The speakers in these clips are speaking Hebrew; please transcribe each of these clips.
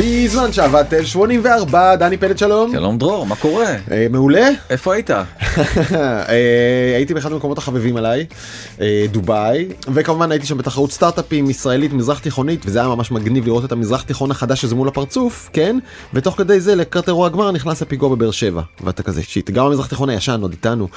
בזמן שעבדתם 84, דני פלד שלום. שלום דרור, מה קורה? אה, מעולה. איפה היית? אה, הייתי באחד המקומות החביבים עליי, אה, דובאי, וכמובן הייתי שם בתחרות סטארט-אפים ישראלית מזרח תיכונית, וזה היה ממש מגניב לראות את המזרח תיכון החדש שזה מול הפרצוף, כן? ותוך כדי זה לקראת אירוע הגמר נכנס הפיגוע בבאר שבע, ואתה כזה שיט, גם המזרח תיכון הישן עוד איתנו.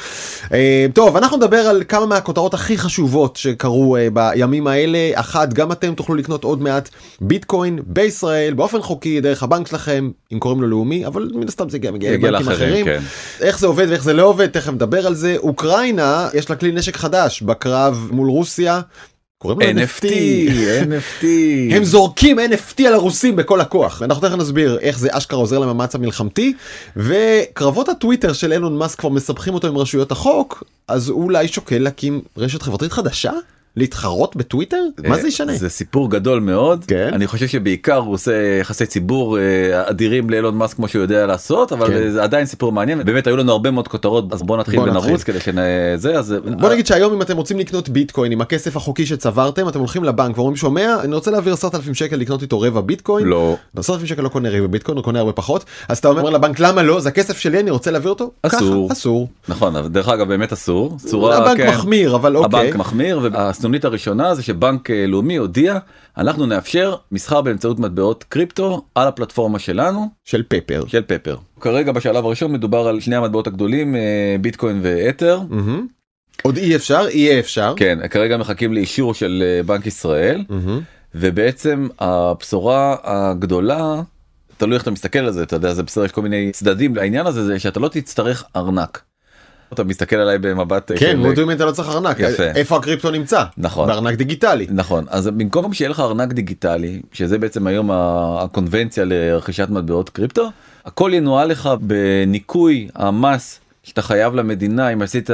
אה, טוב, אנחנו נדבר על כמה מהכותרות הכי חשובות שקרו בימים האלה. אחת, גם אתם תוכלו לקנות עוד מעט ביטקוין בישראל באופן חוקי דרך הבנק שלכם, אם קוראים לו לאומי, אבל מן הסתם זה גם מגיע לבנקים אחרים. כן. איך זה עובד ואיך זה לא עובד, תכף נדבר על זה. אוקראינה, יש לה כלי נשק חדש בקרב מול רוסיה. קוראים לו NFT, NFT. הם זורקים NFT על הרוסים בכל הכוח ואנחנו תכף נסביר איך זה אשכרה עוזר למאמץ המלחמתי וקרבות הטוויטר של אילון מאסק כבר מסבכים אותו עם רשויות החוק אז הוא אולי שוקל להקים רשת חברתית חדשה להתחרות בטוויטר מה זה ישנה. אה, זה סיפור גדול מאוד. כן. אני חושב שבעיקר הוא עושה יחסי ציבור אה, אדירים לאילון מאסק כמו שהוא יודע לעשות, אבל כן. זה עדיין סיפור מעניין. באמת היו לנו הרבה מאוד כותרות, אז בוא נתחיל בוא נתחיל. ונרוץ כדי שזה, אז... בוא נגיד שהיום אם אתם רוצים לקנות ביטקוין עם הכסף החוקי שצברתם אתם הולכים לבנק ואומרים שומע אני רוצה להעביר 10,000 שקל לקנות איתו רבע ביטקוין. לא. 10,000 שקל לא קונה רבע ביטקוין הוא קונה הרבה פחות אז אתה אומר לבנק למה לא זה הכסף שלי אני רוצה להעביר אותו. אסור. ככה, אסור. נכון, דרך אגב באמת אסור. צורה, הבנק כן. מחמיר אבל אוקיי. הבנק מחמיר והסנונית הראשונה זה שבנק אה, לאומי הודיע אנחנו נאפשר מסחר באמצעות מטבעות קריפטו על הפלטפורמה שלנו של פפר. של פפר. כרגע בשלב הראשון מדובר על שני המטבעות הגדולים אה, ביטקוין ואתר. מהמם. עוד אי אפשר יהיה אפשר. כן כרגע מחכים לאישור של אה, בנק ישראל מהמם. ובעצם הבשורה הגדולה תלוי איך אתה מסתכל על זה אתה יודע זה בסדר יש כל מיני צדדים לעניין הזה זה שאתה לא תצטרך ארנק. אתה מסתכל עליי במבט אה, כן, מודיעין אתה לא צריך ארנק. יפה. איפה הקריפטו נמצא? נכון. בארנק דיגיטלי. נכון אז במקום שיהיה לך ארנק דיגיטלי שזה בעצם היום הקונבנציה לרכישת מטבעות קריפטו הכל ינוהל לך בניכוי המס שאתה חייב למדינה אם עשית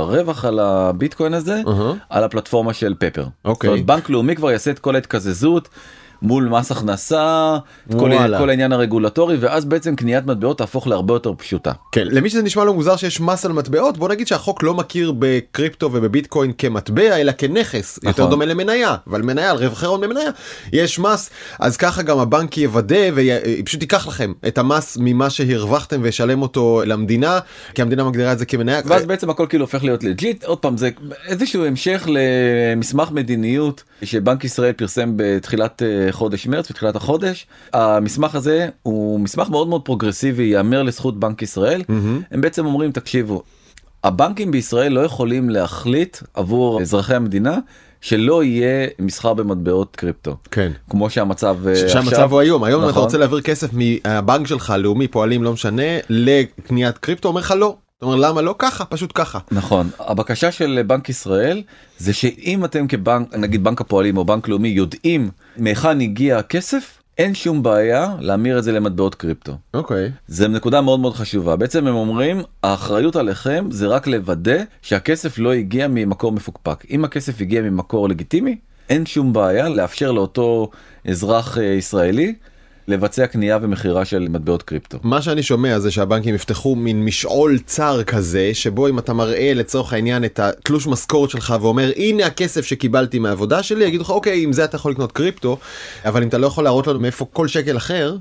רווח על הביטקוין הזה אהה. על הפלטפורמה של פפר. אוקיי. אומרת, בנק לאומי כבר יעשה את כל ההתקזזות. מול מס הכנסה, את כל. כל העניין הרגולטורי ואז בעצם קניית מטבעות תהפוך להרבה יותר פשוטה. כן, למי שזה נשמע לו מוזר שיש מס על מטבעות, בוא נגיד שהחוק לא מכיר בקריפטו ובביטקוין כמטבע, אלא כנכס. יותר נכון. דומה למניה, אבל מניה, על רווחי הון במניה, יש מס, אז ככה גם הבנק יוודא ופשוט ייקח לכם את המס ממה שהרווחתם וישלם אותו למדינה, כי המדינה מגדירה את זה כמניה. ואז בעצם הכל כאילו הופך להיות legit עוד פעם זה איזשהו המשך למסמך מדיניות שבנק ישראל פרסם בתחילת אה, חודש מרץ בתחילת החודש המסמך הזה הוא מסמך מאוד מאוד פרוגרסיבי ייאמר לזכות בנק ישראל מהמם. הם בעצם אומרים תקשיבו הבנקים בישראל לא יכולים להחליט עבור אזרחי המדינה שלא יהיה מסחר במטבעות קריפטו כן. כמו שהמצב אה, שהמצב עכשיו. הוא היום, היום אם אתה נכון. רוצה להעביר כסף מהבנק שלך, לאומי, פועלים, לא משנה, לקניית קריפטו, אומר לך לא. אתה אומר למה לא ככה, פשוט ככה. נכון הבקשה של בנק ישראל זה שאם אתם כבנק נגיד בנק הפועלים או בנק לאומי יודעים מהיכן הגיע הכסף אין שום בעיה להמיר את זה למטבעות קריפטו. אוקיי. זה נקודה מאוד מאוד חשובה בעצם הם אומרים האחריות עליכם זה רק לוודא שהכסף לא הגיע ממקור מפוקפק אם הכסף הגיע ממקור לגיטימי אין שום בעיה לאפשר לאותו אזרח אה, ישראלי לבצע קנייה ומכירה של מטבעות קריפטו. מה שאני שומע זה שהבנקים יפתחו מין משעול צר כזה שבו אם אתה מראה לצורך העניין את התלוש משכורת שלך ואומר הנה הכסף שקיבלתי מהעבודה שלי יגידו לך אוקיי עם זה אתה יכול לקנות קריפטו אבל אם אתה לא יכול להראות לנו מאיפה כל שקל אחר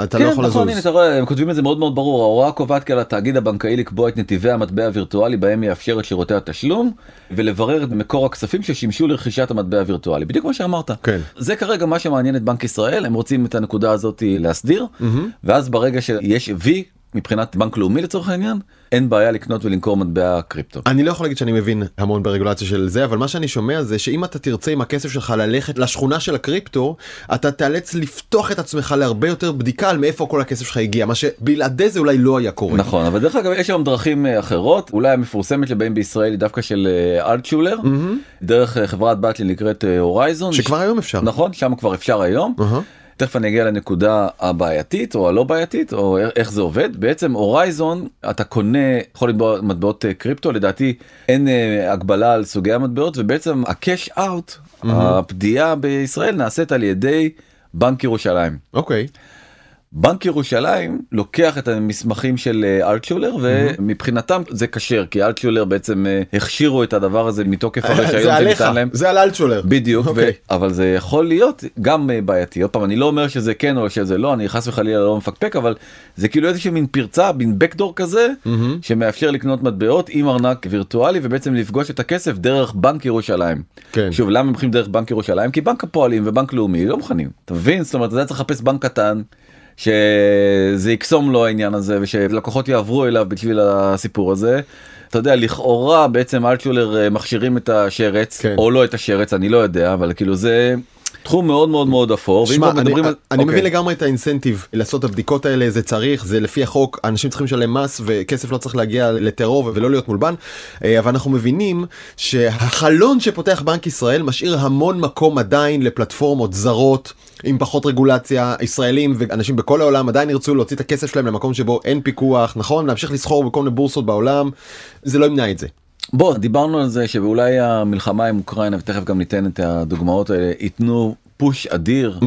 אתה לא כן, יכול נכון, לזוז. הנה, אתה רואה, הם כותבים את זה מאוד מאוד ברור, ההוראה קובעת כי על התאגיד הבנקאי לקבוע את נתיבי המטבע הווירטואלי בהם יאפשר את שירותי התשלום ולברר את מקור הכספים ששימשו לרכישת המטבע הווירטואלי, בדיוק מה שאמרת. כן. זה כרגע מה שמעניין את בנק ישראל, הם רוצים את הנקודה הזאת להסדיר, מהמם. ואז ברגע שיש וי מבחינת בנק לאומי לצורך העניין, אין בעיה לקנות ולמכור מטבע קריפטו. אני לא יכול להגיד שאני מבין המון ברגולציה של זה אבל מה שאני שומע זה שאם אתה תרצה עם הכסף שלך ללכת לשכונה של הקריפטו אתה תיאלץ לפתוח את עצמך להרבה יותר בדיקה על מאיפה כל הכסף שלך הגיע מה שבלעדי זה אולי לא היה קורה. נכון, אבל דרך אגב יש היום דרכים אה, אחרות, אולי המפורסמת שבהם בישראל היא דווקא של אה, אלטשולר, מהמם. דרך אה, חברת בת שנקראת אה, הורייזון. שכבר היום אפשר. נכון, שם כבר אפשר היום. אהה. תכף אני אגיע לנקודה הבעייתית או הלא בעייתית או איך- זה עובד בעצם הורייזון אתה קונה יכול לתבוע מטבעות אה, קריפטו לדעתי אין אה, הגבלה על סוגי המטבעות ובעצם הקאש אאוט הפדיעה בישראל נעשית על ידי בנק ירושלים. אוקיי. בנק ירושלים לוקח את המסמכים של אה, אלטשולר ומבחינתם זה כשר כי אלטשולר בעצם אה, הכשירו את הדבר הזה מתוקף הרישיון שניתן להם. זה על אלטשולר. בדיוק, okay. ו... אוקיי. אבל זה יכול להיות גם אה, בעייתי. עוד פעם אני לא אומר שזה כן או שזה לא אני חס וחלילה לא מפקפק אבל זה כאילו איזשהו מין פרצה מין בקדור כזה mm-hmm. שמאפשר לקנות מטבעות עם ארנק וירטואלי ובעצם לפגוש את הכסף דרך בנק ירושלים. כן. שוב למה הם הולכים דרך בנק ירושלים כי בנק הפועלים ובנק לאומי לא מוכנים אתה מבין זאת אומרת אתה צריך לחפש בנק קטן. שזה יקסום לו העניין הזה ושלקוחות יעברו אליו בשביל הסיפור הזה. אתה יודע לכאורה בעצם אלטשולר אה, מכשירים את השרץ כן. או לא את השרץ אני לא יודע אבל כאילו זה תחום מאוד מאוד מאוד אפור. שמה, אני, אני, על... אני מבין אוקיי. לגמרי את האינסנטיב לעשות את הבדיקות האלה זה צריך זה לפי החוק אנשים צריכים לשלם מס וכסף לא צריך להגיע לטרור ולא להיות מולבן אה, אבל אנחנו מבינים שהחלון שפותח בנק ישראל משאיר המון מקום עדיין לפלטפורמות זרות עם פחות רגולציה ישראלים ואנשים בכל העולם עדיין ירצו להוציא את הכסף שלהם למקום שבו אין פיקוח נכון להמשיך לסחור בכל מיני בורסות בעולם זה לא ימנע את זה. בוא דיברנו על זה שאולי המלחמה עם אוקראינה ותכף גם ניתן את הדוגמאות האלה ייתנו פוש אדיר mm-hmm.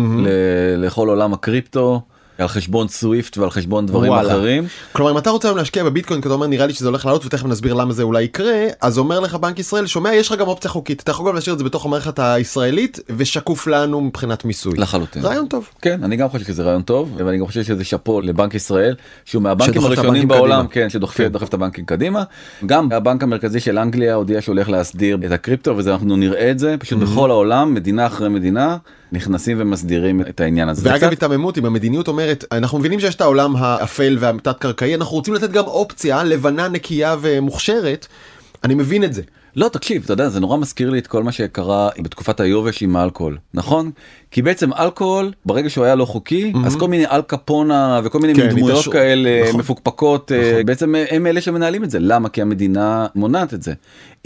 לכל עולם הקריפטו. על חשבון סוויפט ועל חשבון דברים וואלה. אחרים. כלומר אם אתה רוצה היום להשקיע בביטקוין כי אתה אומר נראה לי שזה הולך לעלות ותכף נסביר למה זה אולי יקרה אז אומר לך בנק ישראל שומע יש לך גם אופציה חוקית אתה יכול גם להשאיר את זה בתוך המערכת הישראלית ושקוף לנו מבחינת מיסוי. לחלוטין. רעיון טוב. כן אני גם חושב שזה רעיון טוב ואני גם חושב שזה שאפו לבנק ישראל שהוא מהבנקים הראשונים בעולם כן שדוחף כן. את הבנקים קדימה. גם הבנק המרכזי של אנגליה הודיע שהולך להסדיר את הקריפטו וזה אנחנו נראה את זה פשוט mm-hmm. בכל העולם מדינה אחרי מדינה. נכנסים ומסדירים את העניין הזה. ואגב היתממות אם המדיניות אומרת אנחנו מבינים שיש את העולם האפל והתת קרקעי אנחנו רוצים לתת גם אופציה לבנה נקייה ומוכשרת. אני מבין את זה. לא תקשיב אתה יודע זה נורא מזכיר לי את כל מה שקרה בתקופת היובש עם האלכוהול נכון? כי בעצם אלכוהול ברגע שהוא היה לא חוקי mm-hmm. אז כל מיני אל קפונה וכל מיני כן, דמויות התעשר... כאלה נכון. מפוקפקות אה, נכון. בעצם הם אלה שמנהלים את זה. למה? כי המדינה מונעת את זה.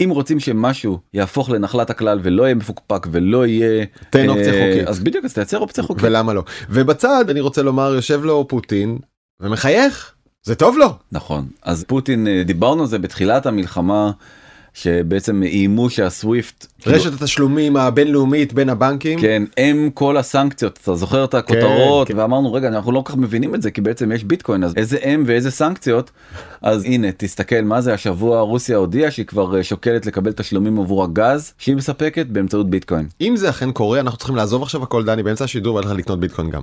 אם רוצים שמשהו יהפוך לנחלת הכלל ולא יהיה מפוקפק ולא יהיה תן אופציה אה, חוקית. אז בדיוק אז תייצר אופציה חוקית. ולמה לא? ובצד אני רוצה לומר יושב לו פוטין ומחייך. זה טוב לו. נכון. אז פוטין אה, דיברנו על זה בתחילת המלחמה. שבעצם איימו שהסוויפט כאילו- רשת כאילו... התשלומים הבינלאומית בין הבנקים כן הם כל הסנקציות אתה זוכר את הכותרות כן, כן. ואמרנו רגע אנחנו לא כל כך מבינים את זה כי בעצם יש ביטקוין אז איזה הם ואיזה סנקציות אז הנה תסתכל מה זה השבוע רוסיה הודיעה שהיא כבר אה, שוקלת לקבל תשלומים עבור הגז שהיא מספקת באמצעות ביטקוין. אם זה אכן קורה אנחנו צריכים לעזוב עכשיו הכל דני באמצע השידור ולכת לקנות ביטקוין גם.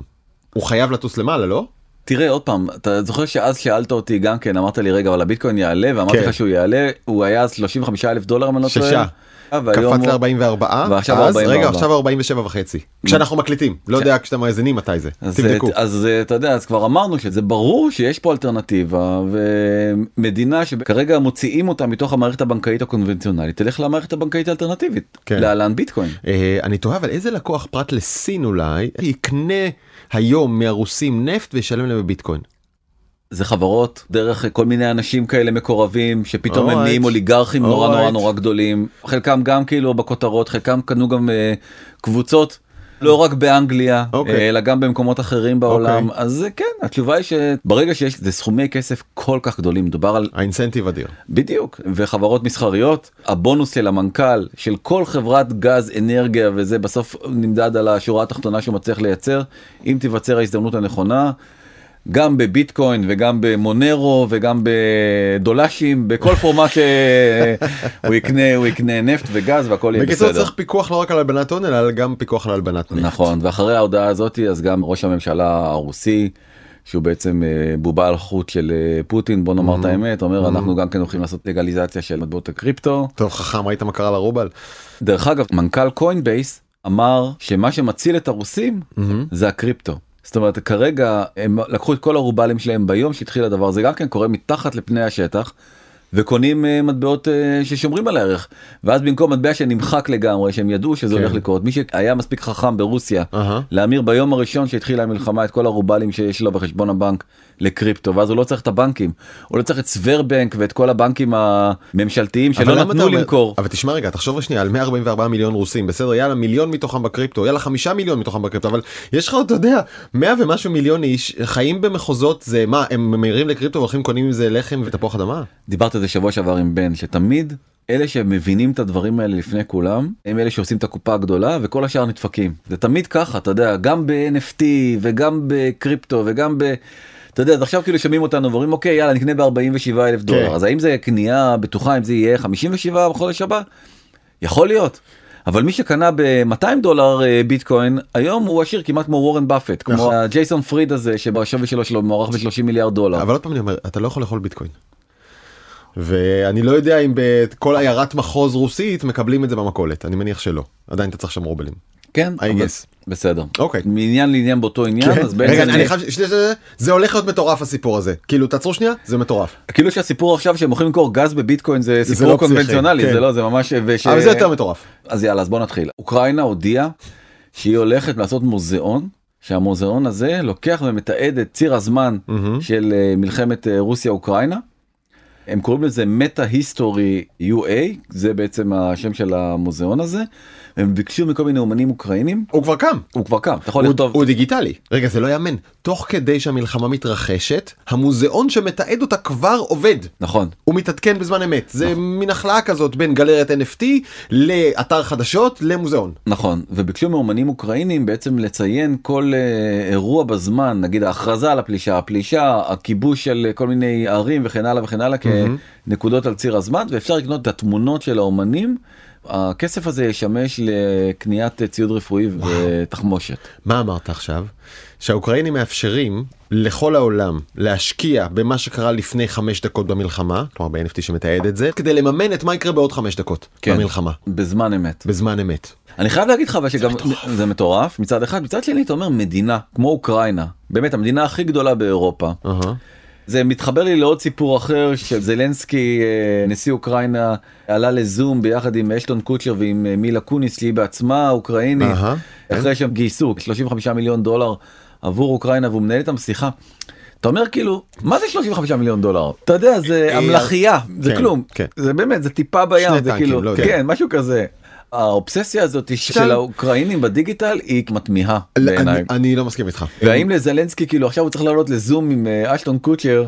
הוא חייב לטוס למעלה לא? תראה עוד פעם אתה זוכר שאז שאלת אותי גם כן אמרת לי רגע אבל הביטקוין יעלה ואמרתי כן. לך שהוא יעלה הוא היה אז 35 אלף דולר אם אני לא טועה. קפץ ל-44 ועכשיו 44. רגע עכשיו 47 וחצי כשאנחנו מקליטים לא כן. יודע כשאתם מאזינים מתי זה אז, תבדקו. אז אתה יודע אז כבר אמרנו שזה ברור שיש פה אלטרנטיבה ומדינה שכרגע מוציאים אותה מתוך המערכת הבנקאית הקונבנציונלית תלך למערכת הבנקאית האלטרנטיבית כן. להלן ביטקוין. אה, אני תוהה אבל איזה לקוח פרט לסין אולי יקנה היום מהרוסים נפט וישלם להם בביטקוין. זה חברות דרך כל מיני אנשים כאלה מקורבים שפתאום הם נהיים אוליגרכים נורא נורא נורא גדולים חלקם גם כאילו בכותרות חלקם קנו גם uh, קבוצות לא רק באנגליה okay. אוקיי. אלא גם במקומות אחרים בעולם okay. אוקיי. אז כן התשובה היא שברגע שיש זה סכומי כסף כל כך גדולים מדובר על האינסנטיב אדיר בדיוק וחברות מסחריות הבונוס של המנכ"ל של כל חברת גז אנרגיה וזה בסוף נמדד על השורה התחתונה שהוא מצליח לייצר אם תיווצר ההזדמנות הנכונה גם בביטקוין וגם במונרו וגם בדולשים בכל פורמט שהוא יקנה הוא יקנה נפט וגז והכל יהיה בסדר. בקיצור צריך פיקוח לא רק על הלבנת הון אלא גם פיקוח על הלבנת נפט. נכון ואחרי ההודעה הזאתי אז גם ראש הממשלה הרוסי. שהוא בעצם אה, בובה על חוט של אה, פוטין בוא נאמר mm-hmm. את האמת אומר mm-hmm. אנחנו גם כן הולכים לעשות לגליזציה של מטבעות הקריפטו. טוב חכם ראית מה קרה לרובל. דרך אגב מנכ"ל קוינבייס אמר שמה שמציל את הרוסים mm-hmm. זה הקריפטו. זאת אומרת כרגע הם לקחו את כל הרובלים שלהם ביום שהתחיל הדבר הזה גם כן קורה מתחת לפני השטח. וקונים uh, מטבעות uh, ששומרים על הערך ואז במקום מטבע שנמחק לגמרי שהם ידעו שזה כן. הולך לקרות מי שהיה מספיק חכם ברוסיה uh-huh. להמיר ביום הראשון שהתחילה המלחמה את כל הרובלים שיש לו בחשבון הבנק לקריפטו ואז הוא לא צריך את הבנקים הוא לא צריך את סוורבנק ואת כל הבנקים הממשלתיים שלא נתנו למכור. אבל תשמע רגע תחשוב שנייה על 144 מיליון רוסים בסדר יאללה מיליון מתוכם בקריפטו יאללה חמישה מיליון מתוכם בקריפטו אבל יש לך אתה יודע 100 ומשהו מיליון איש חיים במחוזות זה מה הם ממירים לקריפטו והולכים קונים עם זה לחם ותפוח אדמה. דיברת על זה שבוע שעבר עם בן שתמיד אלה שמבינים את הדברים האלה לפני כולם הם אלה שעושים את הקופה הגדולה וכל השאר נדפקים זה תמיד ככה אתה יודע גם ב-NFT וגם בקריפטו וגם ב... אתה יודע, אז עכשיו כאילו שומעים אותנו ואומרים אוקיי יאללה נקנה ב-47 אלף דולר אז האם זה קנייה בטוחה אם זה יהיה 57 בחודש הבא? יכול להיות. אבל מי שקנה ב-200 דולר אה, ביטקוין היום הוא עשיר כמעט כמו וורן באפט כמו נכון. ג'ייסון פריד הזה שבשווי שלו שלו מוערך ב-30 מיליארד דולר. אבל עוד פעם אני אומר, אתה לא יכול לאכול ביטקוין. ואני לא יודע אם בכל עיירת מחוז רוסית מקבלים את זה במכולת, אני מניח שלא. עדיין אתה צריך שם רובלים. כן, I אבל- guess. בסדר. אוקיי. מעניין לעניין באותו עניין כן. אז בעצם רגע, אני חייב, שנייה, זה הולך להיות מטורף הסיפור הזה. כאילו, תעצרו שנייה, זה מטורף. כאילו שהסיפור עכשיו שהם הולכים למכור גז בביטקוין זה לא סיפור פסיכי, קונבנציונלי כן. זה לא זה ממש וש... אבל זה יותר מטורף. אז יאללה אז בוא נתחיל אוקראינה הודיעה שהיא הולכת לעשות מוזיאון שהמוזיאון הזה לוקח ומתעד את ציר הזמן מהמם. של אה, מלחמת אה, רוסיה אוקראינה. הם קוראים לזה מטה היסטורי UA זה בעצם השם של המוזיאון הזה. הם ביקשו מכל מיני אומנים אוקראינים הוא כבר קם. הוא כבר קם אתה יכול הוא, לכתוב הוא דיגיטלי. רגע, זה לא יאמן. תוך כדי שהמלחמה מתרחשת, המוזיאון שמתעד אותה כבר עובד. נכון הוא מתעדכן בזמן אמת. זה מין החלאה כזאת בין גלריית NFT לאתר חדשות למוזיאון. נכון וביקשו מאומנים אוקראינים בעצם לציין כל אה, אירוע בזמן נגיד ההכרזה על הפלישה הפלישה הכיבוש של כל מיני ערים וכן הלאה וכן הלאה כנקודות על ציר הזמן ואפשר לקנות את התמונות של האומנים. הכסף הזה ישמש לקניית ציוד רפואי ותחמושת. מה אמרת עכשיו? שהאוקראינים מאפשרים לכל העולם להשקיע במה שקרה לפני חמש דקות במלחמה, כלומר ב-NFT שמתעד את זה, כדי לממן את מה יקרה בעוד חמש דקות כן. במלחמה, בזמן אמת. בזמן אמת. אני חייב להגיד לך אבל שגם זה מטורף מצד אחד מצד שני אתה אומר מדינה כמו אוקראינה באמת המדינה הכי גדולה באירופה. אהה. זה מתחבר לי לעוד סיפור אחר שזלנסקי אה, נשיא אוקראינה עלה לזום ביחד עם אשטון קוצ'ר ועם אה, מילה קוניס שהיא בעצמה אוקראינית כן. אחרי שהם גייסו 35 מיליון דולר עבור אוקראינה והוא מנהל איתם שיחה. אתה אומר כאילו מה זה 35 מיליון דולר אתה יודע זה אה, המלאכייה זה כן, כלום כן. זה באמת זה טיפה בים זה כאילו לא. כן משהו כזה. האובססיה הזאת של האוקראינים בדיגיטל היא מתמיהה לא, בעיניי. אני- אני לא מסכים איתך. והאם לזלנסקי כאילו עכשיו הוא צריך לעלות לזום עם אה, אשטון קוצ'ר.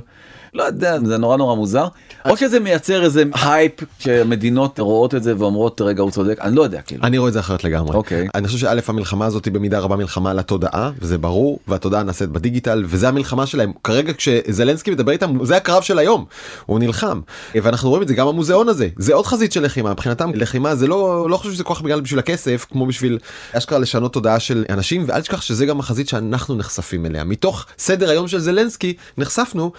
לא יודע זה נורא נורא מוזר. או שזה מייצר איזה הייפ שמדינות רואות את זה ואומרות רגע הוא צודק. אני לא יודע כאילו. אני רואה את זה אחרת לגמרי. אוקיי. אני חושב שא' המלחמה הזאת היא במידה רבה מלחמה על התודעה וזה ברור והתודעה נעשית בדיגיטל וזה המלחמה שלהם. כרגע כשזלנסקי מדבר איתם זה הקרב של היום. הוא נלחם. ואנחנו רואים את זה גם המוזיאון הזה. זה עוד חזית של לחימה. מבחינתם לחימה זה לא לא חושב שזה כל כך בגלל בשביל הכסף כמו בשביל אשכרה לשנות תודעה של אנשים ואל תשכח שזה גם החזית שאנחנו נחשפים אליה. מתוך סדר היום של זלנסקי נחשפנו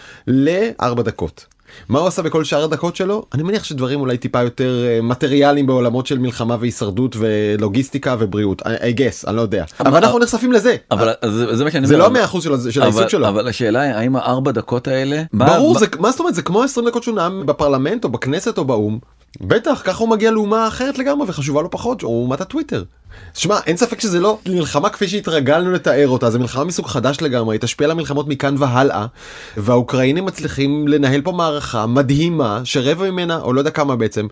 לארבע דקות. מה הוא עשה בכל שאר הדקות שלו? אני מניח שדברים אולי טיפה יותר אה, מטריאליים בעולמות של מלחמה והישרדות ולוגיסטיקה ובריאות. I, I guess, אני לא יודע. אבל אנחנו נחשפים לזה. אבל זה, זה מה שאני זה אומר. לא המאה אחוז של, של העיסוק אבל, שלו. אבל השאלה היא האם הארבע דקות האלה. ברור, מה- זה, מה זאת אומרת, זה כמו 20 דקות שהוא נאם בפרלמנט או בכנסת או באו"ם. בטח, ככה הוא מגיע לאומה אחרת לגמרי וחשובה לו פחות, או אומת הטוויטר. שמע, אין ספק שזה לא מלחמה כפי שהתרגלנו לתאר אותה, זה מלחמה מסוג חדש לגמרי, היא תשפיע על המלחמות מכאן והלאה, והאוקראינים מצליחים לנהל פה מערכה מדהימה, שרבע ממנה, או לא יודע כמה בעצם,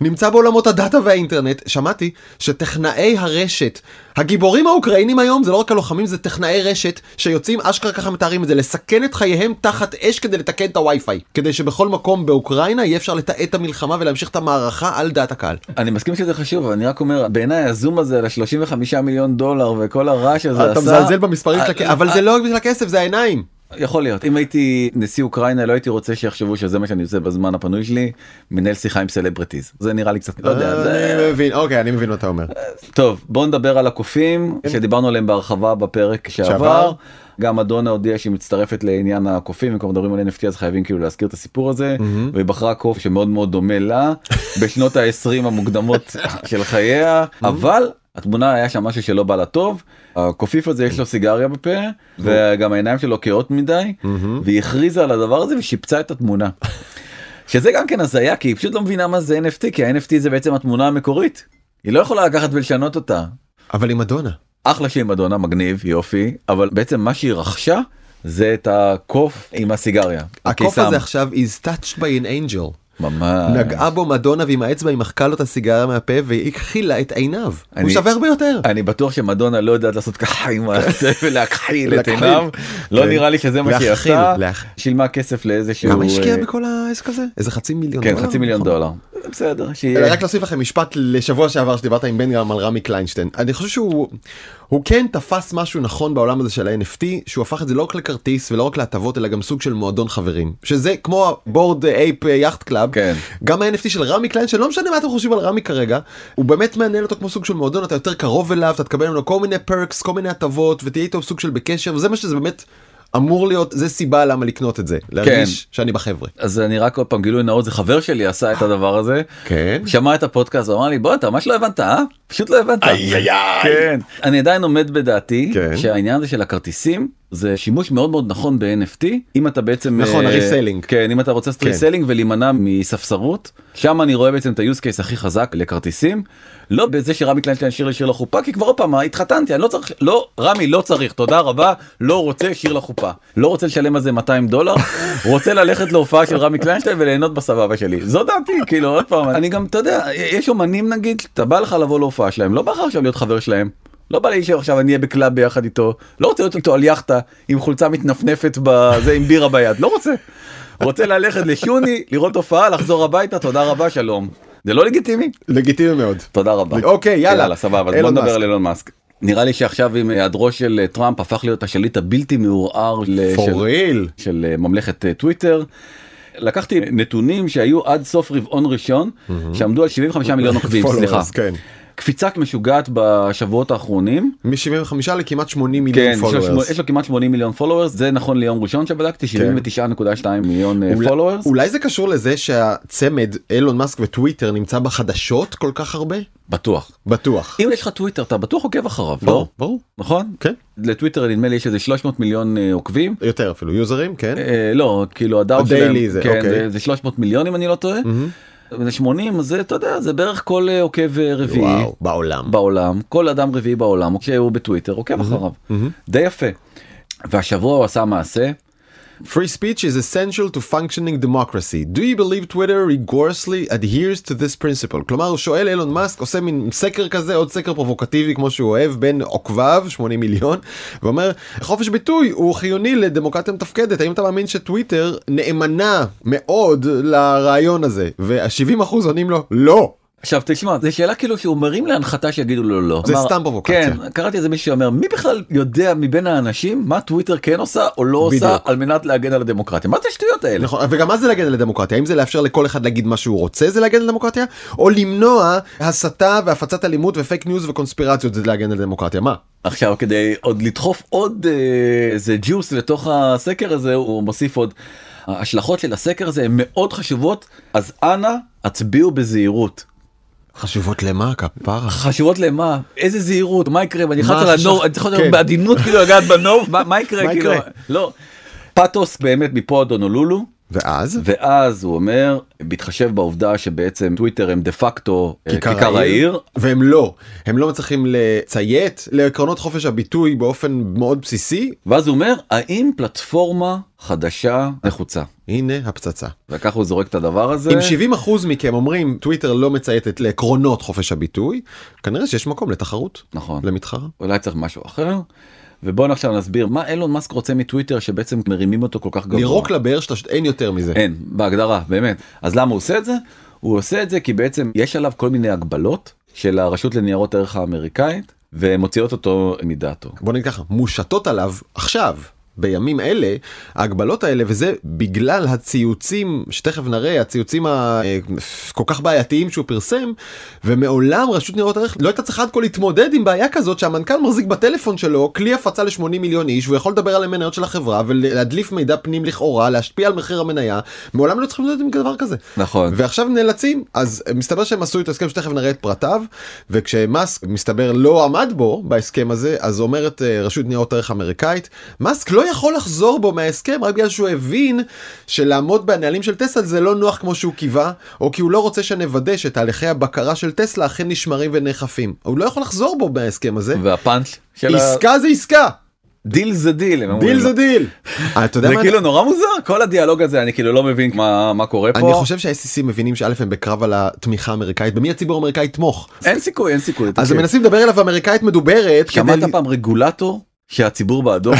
נמצא בעולמות הדאטה והאינטרנט, שמעתי שטכנאי הרשת, הגיבורים האוקראינים היום זה לא רק הלוחמים, זה טכנאי רשת שיוצאים, אשכרה ככה מתארים את זה, לסכן את חייהם תחת אש כדי לתקן את הווי-פיי, כדי שבכל מקום באוקראינה יהיה אפשר לתעד את המלחמה ולהמשיך את המערכה על דעת הקהל. אני מסכים שזה חשוב אבל אני רק אומר בעיניי הזום הזה ל-35 מיליון דולר וכל הרעש הזה אתה עשה- מזלזל במספרים של הכסף, אה, אבל אה, זה לא רק בגלל הכסף, זה העיניים. יכול להיות. אם הייתי נשיא אוקראינה לא הייתי רוצה שיחשבו שזה מה שאני עושה בזמן הפנוי שלי מנהל שיחה עם סלבריטיז. זה נראה לי קצת לא יודע זה אני מבין, אוקיי, אני מבין מה אתה אומר. טוב בוא נדבר על הקופים שדיברנו עליהם בהרחבה בפרק שעבר. גם מדונה הודיעה שהיא מצטרפת לעניין הקופים אם כבר מדברים על NFT אז חייבים כאילו להזכיר את הסיפור הזה. והיא בחרה קוף שמאוד מאוד דומה לה בשנות ה-20 המוקדמות של חייה. אבל התמונה היה שם משהו שלא בא לה טוב הקופיף הזה יש לו סיגריה בפה וגם העיניים שלו כהות מדי והיא הכריזה על הדבר הזה ושיפצה את התמונה. שזה גם כן הזיה כי היא פשוט לא מבינה מה זה NFT כי ה-NFT זה בעצם התמונה המקורית. היא לא יכולה לקחת ולשנות אותה. אבל היא מדונה. אחלה שהיא מדונה מגניב יופי אבל בעצם מה שהיא רכשה זה את הקוף עם הסיגריה. הקוף. הזה עכשיו is touched by an angel. ממש. נגעה בו מדונה ועם האצבע היא מחקה לו את הסיגריה מהפה והיא הכחילה את עיניו. הוא אני- שווה ביותר. אני בטוח שמדונה לא יודעת לעשות ככה עם הזה ולהכחיל את. עיניו. לא כן. נראה לי שזה מה שהיא עשתה. שילמה כסף לאיזשהו. כמה השקיעה אה, בכל העסק הזה? איזה חצי מיליון כן דולר? חצי מיליון נכון. דולר. בסדר. רק להוסיף לכם משפט לשבוע שעבר שדיברת עם בן גם על רמי קליינשטיין אני חושב שהוא הוא כן תפס משהו נכון בעולם הזה של ה-NFT שהוא הפך את זה לא רק לכרטיס ולא רק להטבות אלא גם סוג של מועדון חברים שזה כמו ה-Bored Ape Yacht Club כן. גם ה-NFT של רמי קליינשטיין לא משנה מה אתם חושבים על רמי כרגע הוא באמת מנהל אותו כמו סוג של מועדון אתה יותר קרוב אליו אתה תקבל ממנו כל מיני perks כל מיני הטבות ותהיה איתו סוג של בקשר וזה מה שזה באמת אמור להיות זה סיבה למה לקנות את זה להרגיש שאני בחבר'ה. אז אני רק עוד פעם גילוי נאות זה חבר שלי עשה את הדבר הזה. כן. שמע את הפודקאסט אמר לי בוא אתה ממש לא הבנת אה? פשוט לא הבנת. איי, איי, איי. כן. אני עדיין עומד בדעתי כן. שהעניין הזה של הכרטיסים זה שימוש מאוד מאוד נכון ב-NFT אם אתה בעצם נכון, אה, ה-reselling. כן אם אתה רוצה לעשות כן. reselling ולהימנע מספסרות שם אני רואה בעצם את ה-use case הכי חזק לכרטיסים לא בזה שרמי קליינשטיין שיר לשיר לחופה כי כבר עוד פעם התחתנתי אני לא צריך לא רמי לא צריך תודה רבה לא רוצה שיר לחופה לא רוצה לשלם על זה 200 דולר רוצה ללכת להופעה של רמי קליינשטיין וליהנות בסבבה שלי זו דעתי כאילו עוד פעם אני גם אתה יודע יש אומנים נגיד אתה בא לך לבוא להופעה שלהם לא בא לך עכשיו להיות חבר שלהם. לא בא לי שעכשיו אני אהיה ב-club ביחד איתו לא רוצה להיות איתו על יאכטה עם חולצה מתנפנפת בזה עם בירה ביד לא רוצה. רוצה ללכת לשוני לראות הופעה לחזור הביתה תודה רבה שלום. זה לא לגיטימי לגיטימי מאוד. תודה רבה. אוקיי, יאללה. סבבה אז בוא נדבר. על אילון מאסק. נראה לי שעכשיו עם היעדרו של טראמפ הפך להיות השליט הבלתי מעורער של-. של אה, ממלכת אה, טוויטר. לקחתי נתונים שהיו עד סוף רבעון ראשון שעמדו על 75 מיליון עוקבים סליחה. כן. קפיצה משוגעת בשבועות האחרונים. מ-75 לכמעט 80 מיליון כן, יש לו, followers. יש לו כמעט 80 מיליון followers זה נכון ליום ראשון שבדקתי 79.2 מיליון אולי- followers. אולי זה קשור לזה שהצמד אילון מאסק וטוויטר נמצא בחדשות כל כך הרבה? בטוח. בטוח. אם יש לך טוויטר אתה בטוח עוקב אחריו ברור, לא? ברור. נכון? כן. לטוויטר נדמה לי יש איזה 300 מיליון אה, עוקבים. יותר אפילו יוזרים, כן? אה, לא כאילו הדאו שלהם זה, כן, אוקיי. זה, זה 300 מיליון אם אני לא טועה. זה 80 אז זה אתה יודע זה בערך כל אה, עוקב אה, רביעי. וואו, בעולם. בעולם. כל אדם רביעי בעולם כשהוא בטוויטר עוקב אחריו. די יפה. והשבוע הוא עשה מעשה Free speech is essential to functioning democracy. Do you believe Twitter rigorously adheres to this principle? כלומר הוא שואל אילון מאסק עושה מין סקר כזה עוד סקר פרובוקטיבי כמו שהוא אוהב בין עוקביו 80 מיליון ואומר חופש ביטוי הוא חיוני לדמוקרטיה מתפקדת האם אתה מאמין שטוויטר נאמנה מאוד לרעיון הזה וה-70 אחוז עונים לו לא. עכשיו תשמע זו שאלה כאילו שהוא מרים להנחתה שיגידו לו לא. זה אמר- סתם פרובוקציה. כן קראתי איזה מישהו שאומר מי בכלל יודע מבין האנשים מה טוויטר כן עושה או לא עושה בדיוק. על מנת להגן על הדמוקרטיה מה זה השטויות האלה. נכון וגם מה זה להגן על הדמוקרטיה האם זה לאפשר לכל אחד להגיד מה שהוא רוצה זה להגן על דמוקרטיה או למנוע הסתה והפצת אלימות ופייק ניוז וקונספירציות זה להגן על דמוקרטיה מה. עכשיו כדי עוד לדחוף עוד אה, איזה ג'וס לתוך הסקר הזה הוא מוסיף עוד. ההשלכות של הסקר הזה הן מאוד חשובות אז אנא הצביעו בזהירות. חשובות למה כפרה. חשובות למה איזה זהירות מה יקרה מה נכנס על? הנור אני צריך להיות כן. בעדינות כאילו לגעת בנור מה יקרה מה כאילו יקרה? לא. פתוס באמת מפה עד הונולולו ואז ואז הוא אומר בהתחשב בעובדה שבעצם טוויטר הם דה פקטו אה, כיכר העיר והם לא הם לא מצליחים לציית לעקרונות חופש הביטוי באופן מאוד בסיסי ואז הוא אומר האם פלטפורמה חדשה נחוצה. הנה הפצצה. וככה הוא זורק את הדבר הזה. אם 70 אחוז מכם אומרים טוויטר לא מצייתת לעקרונות חופש הביטוי כנראה שיש מקום לתחרות נכון. למתחרה. אולי צריך משהו אחר. ובואו עכשיו נסביר מה אילון מאסק רוצה מטוויטר שבעצם מרימים אותו כל כך גבוה. לירוק לבאר שאתה אין יותר מזה. אין בהגדרה באמת אז למה הוא עושה את זה הוא עושה את זה כי בעצם יש עליו כל מיני הגבלות של הרשות לניירות ערך האמריקאית ומוציאות אותו מדעתו. בוא נגיד ככה מושתות עליו עכשיו בימים אלה ההגבלות האלה וזה בגלל הציוצים שתכף נראה הציוצים הכל כך בעייתיים שהוא פרסם ומעולם רשות ניירות ערך לא הייתה צריכה עד כה להתמודד עם בעיה כזאת שהמנכ"ל מחזיק בטלפון שלו כלי הפצה ל-80 מיליון איש והוא יכול לדבר על המניות של החברה ולהדליף מידע פנים לכאורה להשפיע על מחיר המניה מעולם לא צריכים להתמודד עם דבר כזה. נכון. ועכשיו נאלצים אז מסתבר שהם עשו את ההסכם שתכף נראה את פרטיו וכשמאסק מסתבר לא עמד בו בהסכם הזה אז אומרת אה, רשות ניירות ערך אמריקאית מאסק לא יכול לחזור בו מההסכם רק בגלל שהוא הבין שלעמוד בנהלים של טסלה זה לא נוח כמו שהוא קיווה או כי הוא לא רוצה שנוודא שתהליכי הבקרה של טסלה אכן נשמרים ונאכפים הוא לא יכול לחזור בו מההסכם הזה והפאנץ' של ה- עסקה זה עסקה דיל זה דיל. הם דיל. זה דיל. אה, אתה יודע זה? כאילו נורא מוזר כל הדיאלוג הזה אני כאילו לא מבין מה מה קורה פה. אני חושב שה-SEC מבינים שא' הם בקרב על התמיכה האמריקאית במי הציבור האמריקאי יתמוך. אין סיכוי אין סיכוי. אז. הם מנסים לדבר אליו אמריקאית מדוברת. שמעת פעם רגולטור שהציבור בעדו?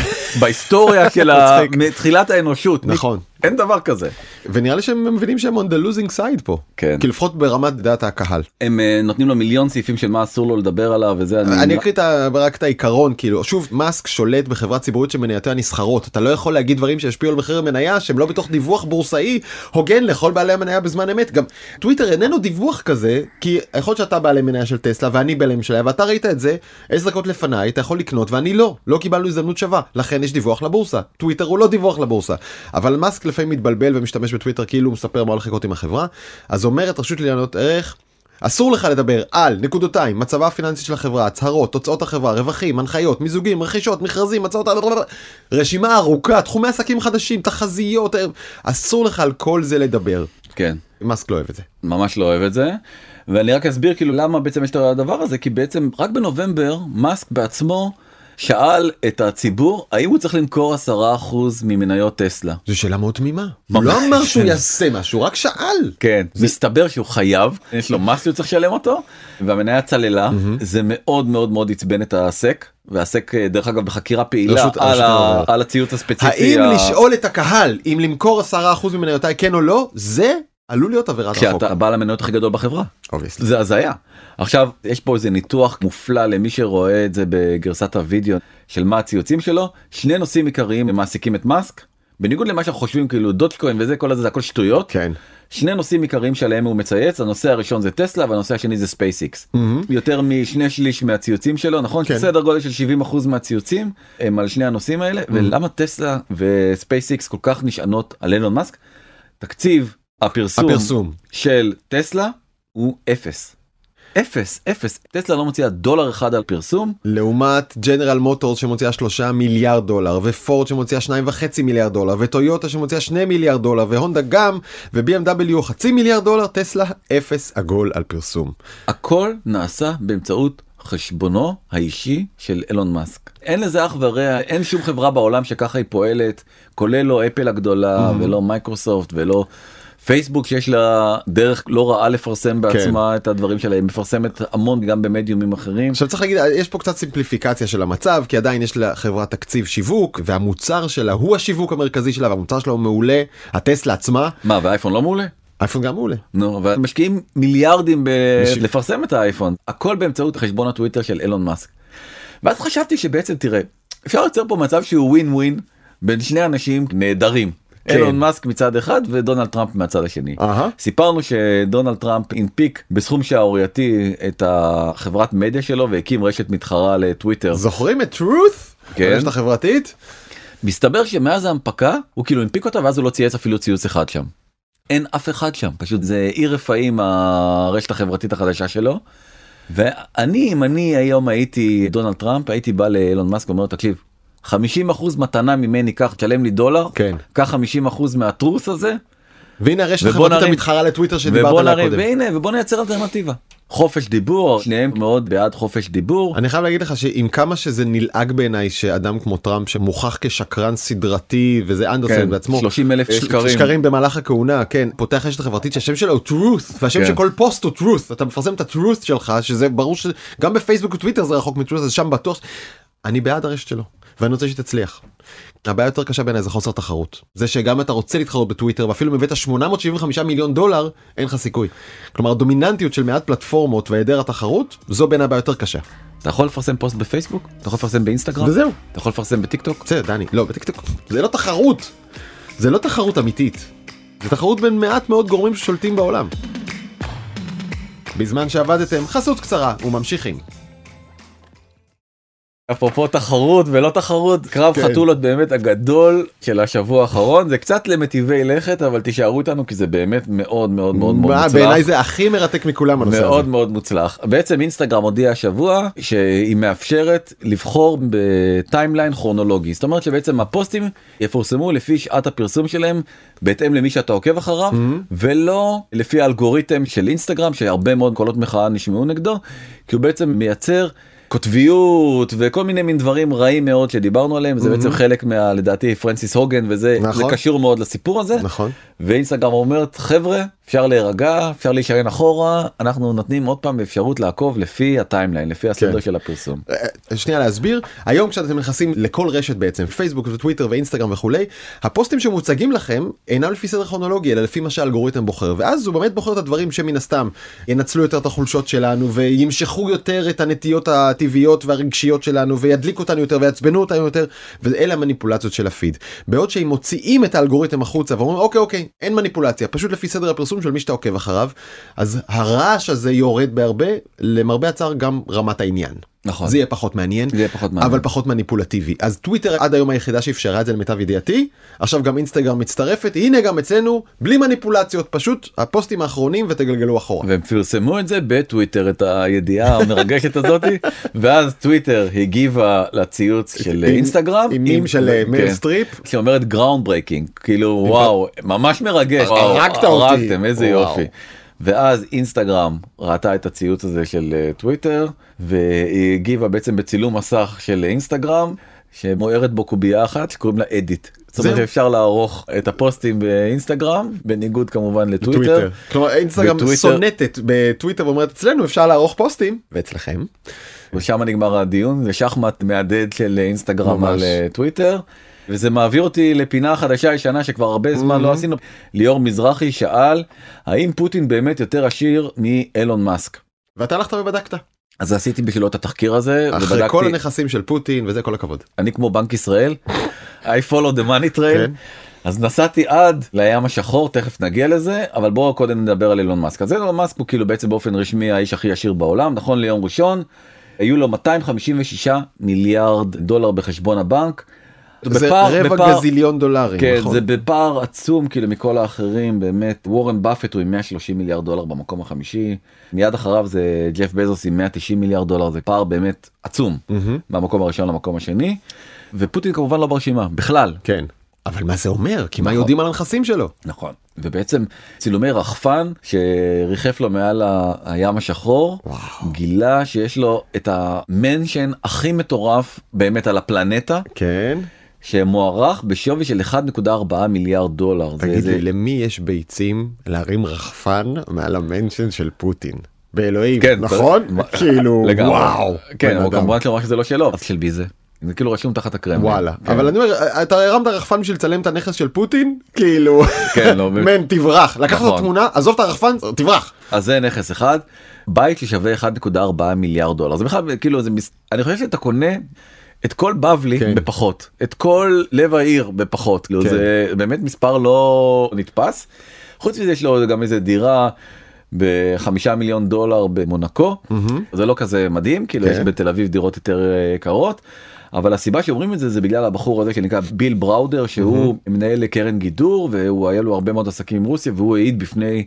בהיסטוריה של. מתחילת האנושות. נכון. אין דבר כזה. ונראה לי שהם מבינים שהם on the losing side פה. כן. כי לפחות ברמת דעת הקהל. הם אה, נותנים לו מיליון סעיפים של מה אסור לו לדבר עליו וזה. אני אקריא את ה- רק את העיקרון כאילו שוב מאסק שולט בחברה ציבורית שמניותיה נסחרות אתה לא יכול להגיד דברים שישפיעו על מחיר המניה שהם לא בתוך דיווח בורסאי הוגן לכל בעלי המניה בזמן אמת גם טוויטר איננו דיווח כזה כי יכול להיות שאתה בעלי מניה של טסלה ואני בעלי מניה ואתה ראית את זה עשר דקות לפניי אתה יכול לקנות ואני לא לא קיבלנו הזדמנות שווה לכן יש דיווח לבורסה טוויטר הוא לא דיווח לבורסה אבל מאסק לפעמים מתבלבל ומשתמש בטוויטר כאילו הוא מספר מה הולך לקרות עם החברה אז אומרת רשות לניינות ערך אסור לך לדבר על נקודותיים מצבה הפיננסי של החברה הצהרות תוצאות החברה רווחים הנחיות מיזוגים רכישות מכרזים הצעות רשימה ארוכה תחומי עסקים חדשים תחזיות אה, אסור לך על כל זה לדבר. כן. מאסק לא אוהב את זה. ממש לא אוהב את זה. ואני רק אסביר כאילו למה בעצם יש את הדבר הזה כי בעצם רק בנובמבר מאסק בעצמו שאל את הציבור האם הוא צריך למכור 10% ממניות טסלה. זו שאלה מאוד תמימה. הוא לא אמר שהוא יעשה משהו רק שאל. כן מסתבר שהוא חייב יש לו מס שהוא צריך לשלם אותו והמניה צללה זה מאוד מאוד מאוד עצבן את הסק והסק אה, דרך אגב בחקירה פעילה רשות- על רשות ה-. על הציוץ הספציפי. האם ה- לשאול את הקהל אם למכור 10% ממניותיי כן או לא זה עלול להיות עבירת החוק. כשאתה בעל המניות הכי גדול בחברה. Obviously. זה הזיה. עכשיו יש פה איזה ניתוח מופלא למי שרואה את זה בגרסת הוידאו של מה הציוצים שלו שני נושאים עיקריים הם מעסיקים את מאסק בניגוד למה שאנחנו חושבים כאילו דוג'קוין וזה כל הזה זה הכל שטויות כן. שני נושאים עיקריים שעליהם הוא מצייץ הנושא הראשון זה טסלה והנושא השני זה ספייסיקס יותר משני שליש מהציוצים שלו נכון כן. סדר גודל של 70 אחוז מהציוצים הם על שני הנושאים האלה ולמה טסלה וספייסיקס כל כך נשענות על אילון מאסק תקציב הפרסום, הפרסום. של טסלה הוא אפס. אפס אפס טסלה לא מוציאה דולר אחד על פרסום לעומת ג'נרל מוטורס שמוציאה שלושה מיליארד דולר ופורד שמוציאה שניים וחצי מיליארד דולר וטויוטה שמוציאה שני מיליארד דולר והונדה גם ו-BMW חצי מיליארד דולר טסלה אפס עגול על פרסום. הכל נעשה באמצעות חשבונו האישי של אילון מאסק. אין לזה אח ורע, אין שום חברה בעולם שככה היא פועלת, כולל לא אפל הגדולה ולא מייקרוסופט ולא פייסבוק שיש לה דרך לא רעה לפרסם בעצמה את הדברים שלה, היא מפרסמת המון גם במדיומים אחרים. עכשיו צריך להגיד יש פה קצת סימפליפיקציה של המצב כי עדיין יש לחברה תקציב שיווק והמוצר שלה הוא השיווק המרכזי שלה והמוצר שלה הוא מעולה הטסלה עצמה מה והאייפון לא מעולה? אייפון גם מעולה. נו, ומשקיעים מיליארדים בשביל- בלפרסם את האייפון, הכל באמצעות חשבון הטוויטר של אילון מאסק. ואז חשבתי שבעצם תראה, אפשר ליצור פה מצב שהוא ווין ווין בין שני אנשים נהדרים. כן. אילון מאסק מצד אחד ודונלד טראמפ מהצד השני. סיפרנו שדונלד טראמפ הנפיק בסכום שערורייתי את החברת מדיה שלו והקים רשת מתחרה לטוויטר. זוכרים את truth? כן. הרשת החברתית? מסתבר שמאז ההנפקה הוא כאילו הנפיק אותה ואז הוא לא צייץ אפילו ציוץ אחד שם. אין אף אחד שם פשוט זה עיר רפאים הרשת החברתית החדשה שלו. ואני אם אני היום הייתי דונלד טראמפ הייתי בא לאילון מאסק ואומר תקשיב 50% מתנה ממני קח תשלם לי דולר כן. קח 50% מה-Truth הזה והנה הרשת החברתית המתחרה לטוויטר שדיברת עליה קודם. והנה ובוא נייצר אלטרנטיבה. חופש דיבור שניהם מאוד בעד חופש דיבור. אני חייב להגיד לך שעם כמה שזה נלעג בעיניי שאדם כמו טראמפ שמוכח כשקרן סדרתי וזה אנדרסן כן, בעצמו 30 אלף ש- שקרים. שקרים במהלך הכהונה כן פותח רשת חברתית שהשם שלו הוא truth והשם כן. של כל פוסט הוא truth אתה מפרסם את ה-truth שלך שזה ברור שגם בפייסבוק וטוויטר זה רחוק מ-truth אז שם בטוח אני בעד הרשת שלו ואני רוצה שתצליח. הבעיה יותר קשה בעיניי זה חוסר תחרות זה שגם אתה רוצה להתחרות בטוויטר ואפילו אם הבאת 875 מיליון דולר אין לך סיכוי. כלומר הדומיננטיות של מעט פלטפורמות והיעדר התחרות זו בעיניי הבעיה יותר קשה. אתה יכול לפרסם פוסט בפייסבוק אתה יכול לפרסם באינסטגרם וזהו. אתה יכול לפרסם בטיק טוק בסדר דני לא בטיקטוק זה לא תחרות זה לא תחרות אמיתית זה תחרות בין מעט מאוד גורמים ששולטים בעולם. בזמן שעבדתם חסות קצרה וממשיכים. אפרופו תחרות ולא תחרות קרב כן. חתולות באמת הגדול של השבוע האחרון זה קצת למטיבי לכת אבל תישארו איתנו כי זה באמת מאוד מאוד מאוד מאוד מה, מוצלח. בעיניי זה הכי מרתק מכולם הנושא מאוד הזה. מאוד מוצלח בעצם אינסטגרם הודיע השבוע שהיא מאפשרת לבחור בטיימליין כרונולוגי זאת אומרת שבעצם הפוסטים יפורסמו לפי שעת הפרסום שלהם בהתאם למי שאתה עוקב אחריו ולא לפי האלגוריתם של אינסטגרם שהרבה מאוד קולות מחאה נשמעו נגדו כי הוא בעצם מייצר. קוטביות וכל מיני מין דברים רעים מאוד שדיברנו עליהם זה בעצם חלק מה לדעתי פרנסיס הוגן וזה זה נכון. קשור מאוד לסיפור הזה נכון. ואינסטגרם אומרת חבר'ה אפשר להירגע אפשר להישען אחורה אנחנו נותנים עוד פעם אפשרות לעקוב לפי ה timeline לפי הסדר כן. של הפרסום. אה, שנייה להסביר היום כשאתם נכנסים לכל רשת בעצם פייסבוק וטוויטר ואינסטגרם וכולי הפוסטים שמוצגים לכם אינם לפי סדר כרונולוגי אלא לפי מה שהאלגוריתם בוחר ואז הוא באמת בוחר את הדברים שמן הסתם ינצלו יותר את החולשות שלנו וימשכו יותר את הנטיות הטבעיות והרגשיות שלנו וידליקו אותנו יותר ויעצבנו אותנו יותר ואלה המניפולציות של הפיד בעוד שהם מוציאים את האלגוריתם החוצה ואומרים אוקיי אוקיי אין מניפולציה פשוט לפי סדר הפרסום של מי שאתה עוקב אחריו אז הרעש הזה יורד בהרבה למרבה הצער גם רמת העניין. נכון. זה יהיה פחות מעניין, זה יהיה פחות מעניין. אבל פחות מניפולטיבי. אז טוויטר עד היום היחידה שאפשרה את זה למיטב ידיעתי, עכשיו גם אינסטגרם מצטרפת, הנה גם אצלנו, בלי מניפולציות, פשוט הפוסטים האחרונים ותגלגלו אחורה. והם פרסמו את זה בטוויטר את הידיעה המרגשת הזאתי ואז טוויטר הגיבה לציוץ של אינסטגרם עם מים של, אה, מריל כן, סטריפ. שאומרת groundbreaking כאילו וואו ממש מרגש. הרגתם איזה. יופי. ואז אינסטגרם ראתה את הציוץ הזה של אה, טוויטר והיא הגיבה בעצם בצילום מסך של אינסטגרם שמוארת בו קובייה אחת שקוראים לה edit. זאת אומרת. שאפשר לערוך את הפוסטים באינסטגרם בניגוד כמובן לטוויטר. טוויטר. כלומר אינסטגרם סונטת בטוויטר ואומרת אצלנו אפשר לערוך פוסטים, ואצלכם. ושם נגמר הדיון זה שחמט מהדהד של אינסטגרם. על אה, טוויטר. וזה מעביר אותי לפינה חדשה ישנה שכבר הרבה זמן לא עשינו. ליאור מזרחי שאל האם פוטין באמת יותר עשיר מאלון מאסק. ואתה הלכת ובדקת. אז עשיתי בשבילו את התחקיר הזה אחרי ובדקתי כל הנכסים של פוטין וזה כל הכבוד. אני כמו בנק ישראל I follow the money trail כן. אז נסעתי עד לים השחור תכף נגיע לזה אבל בואו קודם נדבר על אילון מאסק אז אילון מאסק הוא כאילו בעצם באופן רשמי האיש הכי עשיר בעולם נכון ליום ראשון. היו לו 256 מיליארד דולר בחשבון הבנק. זה בפער- רבע בפער- גזיליון דולרים. כן נכון? זה בפער עצום כאילו מכל האחרים באמת וורן באפט הוא עם 130 מיליארד דולר במקום החמישי מיד אחריו זה ג'ף בזוס עם 190 מיליארד דולר זה פער באמת עצום מהמם. מהמקום הראשון למקום השני ופוטין כמובן לא ברשימה בכלל כן. אבל מה זה אומר? כי מה נכון. יודעים על הנכסים שלו? נכון ובעצם צילומי רחפן שריחף לו מעל ה- הים השחור וואו. גילה שיש לו את המנשן הכי מטורף באמת על הפלנטה כן. שמוערך בשווי של 1.4 מיליארד דולר. זה- תגיד זה- לי, למי יש ביצים להרים רחפן מעל המנשן של פוטין? באלוהים, כן, נכון? כאילו, לגמרי. וואו. כן, אבל. כמובן שאומר שזה לא שלו, אז של מי זה? זה כאילו רשום תחת הקרמלין. וואלה, כן. אבל אני אומר, אתה הרמת רחפן בשביל לצלם את הנכס של פוטין? כאילו, כן, לא. מן, תברח. לקחת נכון. התמונה, עזוב את הרחפן, תברח. אז זה נכס אחד, בית ששווה 1.4 מיליארד דולר. זה בכלל כאילו זה מס... אני חושב שאתה קונה את כל בבלי כן. בפחות, את כל לב העיר בפחות, כאילו כן. זה באמת מספר לא נתפס. חוץ מזה יש לו גם איזה דירה. בחמישה מיליון דולר במונקו זה לא כזה מדהים כאילו כן. יש בתל אביב דירות יותר אה, יקרות. אבל הסיבה שאומרים את זה זה בגלל הבחור הזה שנקרא ביל בראודר שהוא מנהל קרן גידור והוא היה לו הרבה מאוד עסקים עם רוסיה והוא העיד בפני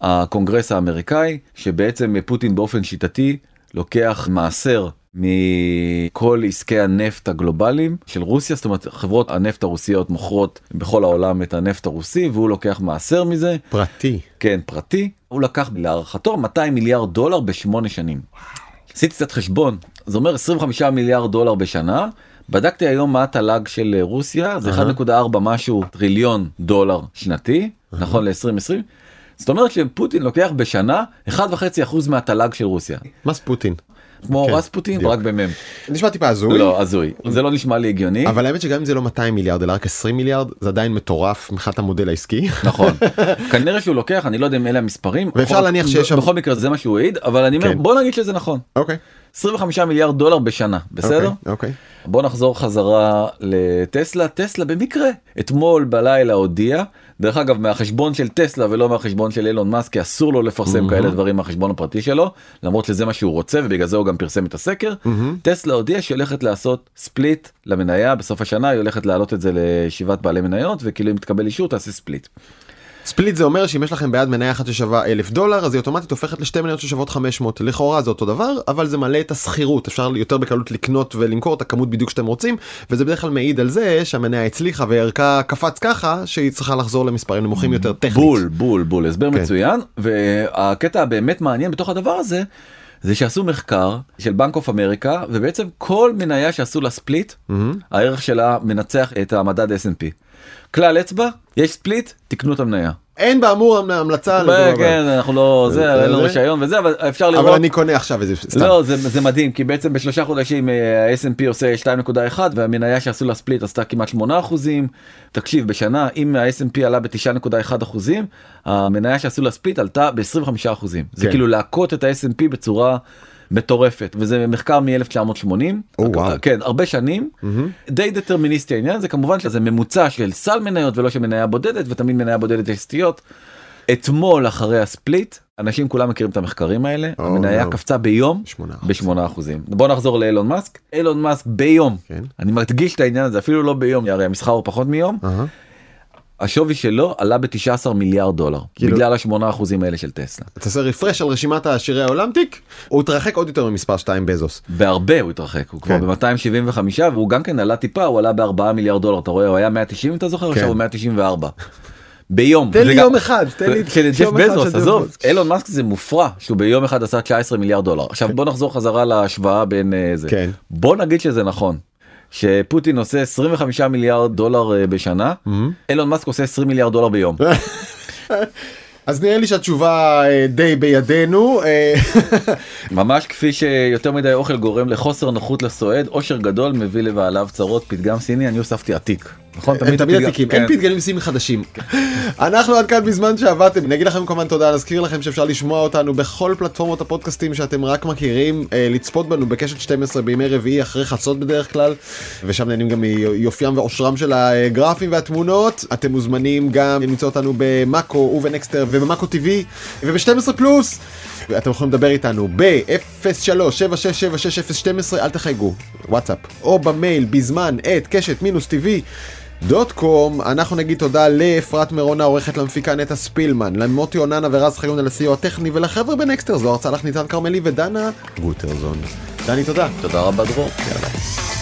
הקונגרס האמריקאי שבעצם פוטין באופן שיטתי לוקח מעשר מכל עסקי הנפט הגלובליים של רוסיה זאת אומרת חברות הנפט הרוסיות מוכרות בכל העולם את הנפט הרוסי והוא לוקח מעשר מזה פרטי. כן פרטי הוא לקח להערכתו 200 מיליארד דולר בשמונה שנים. עשיתי קצת חשבון זה אומר 25 מיליארד דולר בשנה בדקתי היום מה התל"ג של רוסיה זה 1.4 משהו טריליון דולר שנתי נכון ל-2020. זאת אומרת שפוטין לוקח בשנה 1.5% מהתל"ג של רוסיה מה זה פוטין? כמו כן, רספוטין. רק במם נשמע טיפה הזוי. לא הזוי זה לא נשמע לי הגיוני אבל האמת שגם אם זה לא 200 מיליארד אלא רק 20 מיליארד זה עדיין מטורף מבחינת המודל העסקי. נכון כנראה שהוא לוקח אני לא יודע אם אלה המספרים ואפשר בכל- להניח שיש שם- בכל מקרה זה מה שהוא העיד אבל אני אומר כן. בוא נגיד שזה נכון אוקיי. 25 מיליארד דולר בשנה בסדר אוקיי, אוקיי. בוא נחזור חזרה לטסלה טסלה במקרה אתמול בלילה הודיע דרך אגב מהחשבון של טסלה ולא מהחשבון של אילון מאסק אסור לו לפרסם כאלה דברים מהחשבון הפרטי שלו למרות שזה מה שהוא רוצה ובגלל זה הוא גם פרסם את הסקר. טסלה הודיעה שהיא הולכת לעשות ספליט למניה בסוף השנה היא הולכת להעלות את זה לישיבת בעלי מניות וכאילו אם תקבל אישור תעשה split. split זה אומר שאם יש לכם ביד מניה אחת ששווה אלף דולר אז היא אוטומטית הופכת לשתי מניות ששוות 500 לכאורה זה אותו דבר אבל זה מעלה את הסחירות אפשר יותר בקלות לקנות ולמכור את הכמות בדיוק שאתם רוצים וזה בדרך כלל מעיד על זה שהמניה הצליחה וערכה קפץ ככה שהיא צריכה לחזור למספרים נמוכים יותר טכנית. בול בול בול הסבר כן. מצוין והקטע הבאמת מעניין בתוך הדבר הזה זה שעשו מחקר של Bank of America ובעצם כל מניה שעשו לה split הערך שלה מנצח את המדד S&P. כלל אצבע יש ספליט תקנו את המניה אין באמור המ- המלצה. לדבר הבא. כן אנחנו לא זה זה- אין לנו זה- רישיון וזה אבל אפשר אבל לראות. אני קונה עכשיו איזה סתם. לא זה זה מדהים כי בעצם בשלושה חודשים אה, ה-S&P עושה 2.1 והמניה שעשו לה ספליט עשתה כמעט 8 אחוזים. תקשיב בשנה אם ה-S&P עלה ב-9.1 אחוזים המניה שעשו לה ספליט עלתה ב-25 אחוזים. זה כן. כאילו להכות את ה-S&P בצורה מטורפת וזה מחקר מ-1980. או, וואו. כן הרבה שנים די דטרמיניסטי העניין זה כמובן שזה ממוצע של סל מניות ולא של מניה בודדת ותמיד מניה בודדת יש סטיות. אתמול אחרי הספליט אנשים כולם מכירים את המחקרים האלה או, המניה לא. קפצה ביום שמונה בשמונה אחוזים. בוא נחזור לאילון מאסק. אילון מאסק ביום, כן. אני מדגיש את העניין הזה אפילו לא ביום, הרי המסחר הוא פחות מיום, אהה. השווי שלו עלה ב-19 מיליארד דולר כאילו- בגלל השמונה אחוזים האלה של טסלה. תעשה רפרש על רשימת העשירי העולם תיק הוא התרחק עוד יותר ממספר 2 בזוס. בהרבה הוא התרחק, הוא כבר כן. ב-275 והוא גם כן עלה טיפה, הוא עלה ב-4 מיליארד דולר, אתה רואה, הוא היה 190 אם אתה זוכר, עכשיו הוא 194. ביום. כן. תן לי יום אחד תן לי יום אחד בזוס, עזוב. אילון מאסק זה מופרע שהוא ביום אחד עשה 19 מיליארד דולר. עכשיו בוא נחזור חזרה להשוואה בין אה, זה. כן. בוא נגיד שזה נכון. שפוטין עושה 25 מיליארד דולר אה, בשנה, אילון מאסק עושה 20 מיליארד דולר ביום. אז נראה לי שהתשובה אה, די בידינו. אה, ממש כפי שיותר מדי אוכל גורם לחוסר נוחות לסועד, אושר גדול מביא לבעליו צרות, פתגם סיני, אני הוספתי עתיק. נכון? הם תמיד פתגם- עתיקים, כן. אין פתגמים סימי חדשים. אנחנו עד כאן בזמן שעבדתם, נגיד לכם כמובן תודה, נזכיר לכם שאפשר לשמוע אותנו בכל פלטפורמות הפודקאסטים שאתם רק מכירים, אה, לצפות בנו בקשת 12 בימי רביעי אחרי חצות בדרך כלל, ושם נהנים גם מיופיים ועושרם של הגרפים והתמונות. אתם מוזמנים גם למצוא אותנו במאקו ובנקסטר ובמאקו TV וב-12 פלוס. אתם יכולים לדבר איתנו ב-03-767-6012, אל תחייגו, וואטסאפ, או במייל בזמן את קשת מינוס טבעי. דוט קום, אנחנו נגיד תודה לאפרת מירון העורכת למפיקה נטע ספילמן, למוטי אוננה ורז חיון על הסיוע הטכני ולחבר'ה בנקסטר זוהר צלח ניצן כרמלי ודנה גוטרזון. דני תודה. תודה רבה דרור. יאללה.